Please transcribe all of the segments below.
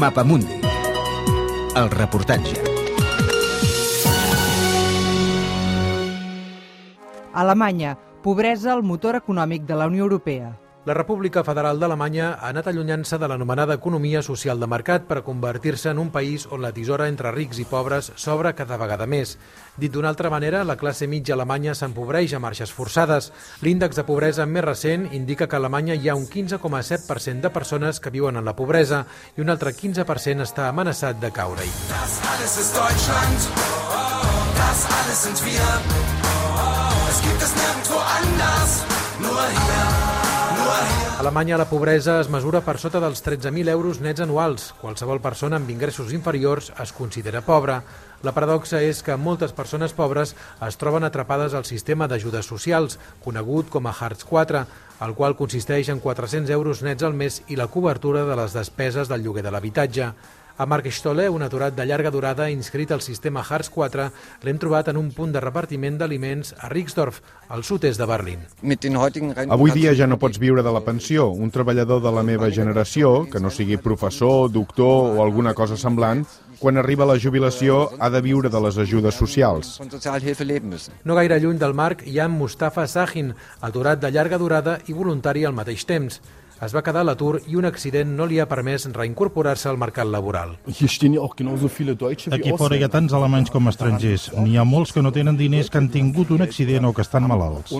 Mapamundi. El reportatge. Alemanya, pobresa el motor econòmic de la Unió Europea. La República Federal d'Alemanya ha anat allunyant-se de l'anomenada economia social de mercat per convertir-se en un país on la tisora entre rics i pobres s'obre cada vegada més. Dit d'una altra manera, la classe mitja alemanya s'empobreix a marxes forçades. L'índex de pobresa més recent indica que a Alemanya hi ha un 15,7% de persones que viuen en la pobresa i un altre 15% està amenaçat de caure-hi. Es gibt es nirgendwo anders, nur hier. Alemanya la pobresa es mesura per sota dels 13.000 euros nets anuals. Qualsevol persona amb ingressos inferiors es considera pobra. La paradoxa és que moltes persones pobres es troben atrapades al sistema d'ajudes socials, conegut com a Hartz IV, el qual consisteix en 400 euros nets al mes i la cobertura de les despeses del lloguer de l'habitatge. A Marc Stolle, un aturat de llarga durada inscrit al sistema Hartz IV, l'hem trobat en un punt de repartiment d'aliments a Rixdorf, al sud-est de Berlín. Avui dia ja no pots viure de la pensió. Un treballador de la meva generació, que no sigui professor, doctor o alguna cosa semblant, quan arriba la jubilació ha de viure de les ajudes socials. No gaire lluny del Marc hi ha Mustafa Sahin, aturat de llarga durada i voluntari al mateix temps. Es va quedar a l'atur i un accident no li ha permès reincorporar-se al mercat laboral. Aquí fora hi ha tants alemanys com estrangers. N'hi ha molts que no tenen diners, que han tingut un accident o que estan malalts.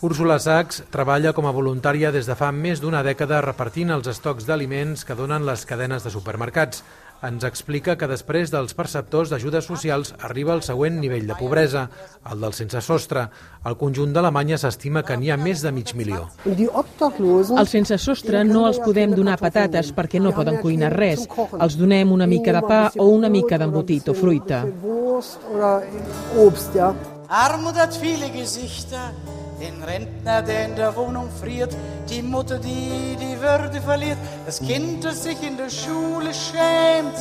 Úrsula Sachs treballa com a voluntària des de fa més d'una dècada repartint els estocs d'aliments que donen les cadenes de supermercats. Ens explica que després dels perceptors d'ajudes socials arriba el següent nivell de pobresa, el del sense sostre. Al conjunt d'Alemanya s'estima que n'hi ha més de mig milió. Els sense sostre no els podem donar patates perquè no poden cuinar res. Els donem una mica de pa o una mica d'embotit o fruita. Armut hat viele Gesichter. Den Rentner, der in der Wohnung friert, die Mutter, die die Würde verliert, das Kind, das sich in der Schule schämt.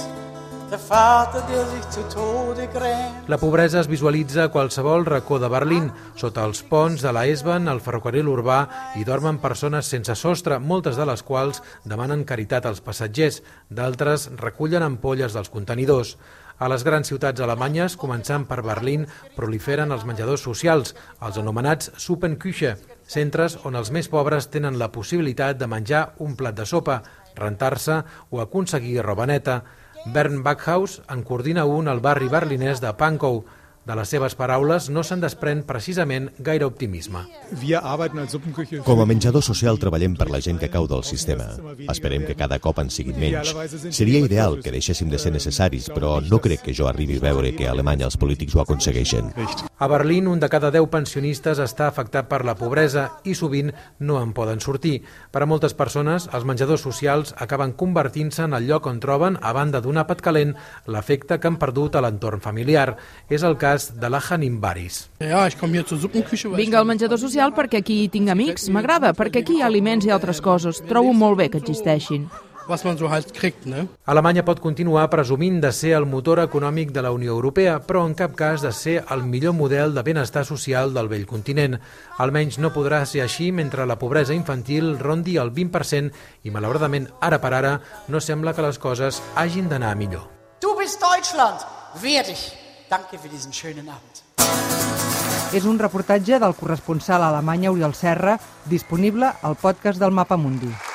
La pobresa es visualitza a qualsevol racó de Berlín. Sota els ponts de la S-Bahn, el ferrocarril urbà, hi dormen persones sense sostre, moltes de les quals demanen caritat als passatgers. D'altres recullen ampolles dels contenidors. A les grans ciutats alemanyes, començant per Berlín, proliferen els menjadors socials, els anomenats Suppenküche, centres on els més pobres tenen la possibilitat de menjar un plat de sopa, rentar-se o aconseguir roba neta. Bern Backhaus en coordina un al barri berlinès de Pankow. De les seves paraules no se'n desprèn precisament gaire optimisme. Com a menjador social treballem per la gent que cau del sistema. Esperem que cada cop en siguin menys. Seria ideal que deixéssim de ser necessaris, però no crec que jo arribi a veure que a Alemanya els polítics ho aconsegueixen. A Berlín, un de cada 10 pensionistes està afectat per la pobresa i sovint no en poden sortir. Per a moltes persones, els menjadors socials acaben convertint-se en el lloc on troben, a banda d'un àpat calent, l'efecte que han perdut a l'entorn familiar. És el cas de la Hanim Baris. Vinc al menjador social perquè aquí hi tinc amics. M'agrada, perquè aquí hi ha aliments i altres coses. Trobo molt bé que existeixin. Was man so halt kriegt, ne? Alemanya pot continuar presumint de ser el motor econòmic de la Unió Europea, però en cap cas de ser el millor model de benestar social del vell continent. Almenys no podrà ser així mentre la pobresa infantil rondi el 20% i, malauradament, ara per ara, no sembla que les coses hagin d'anar millor. Du bist Deutschland, wehr dich. Danke für diesen schönen Abend. És un reportatge del corresponsal a Alemanya Oriol Serra, disponible al podcast del Mapa Mundi.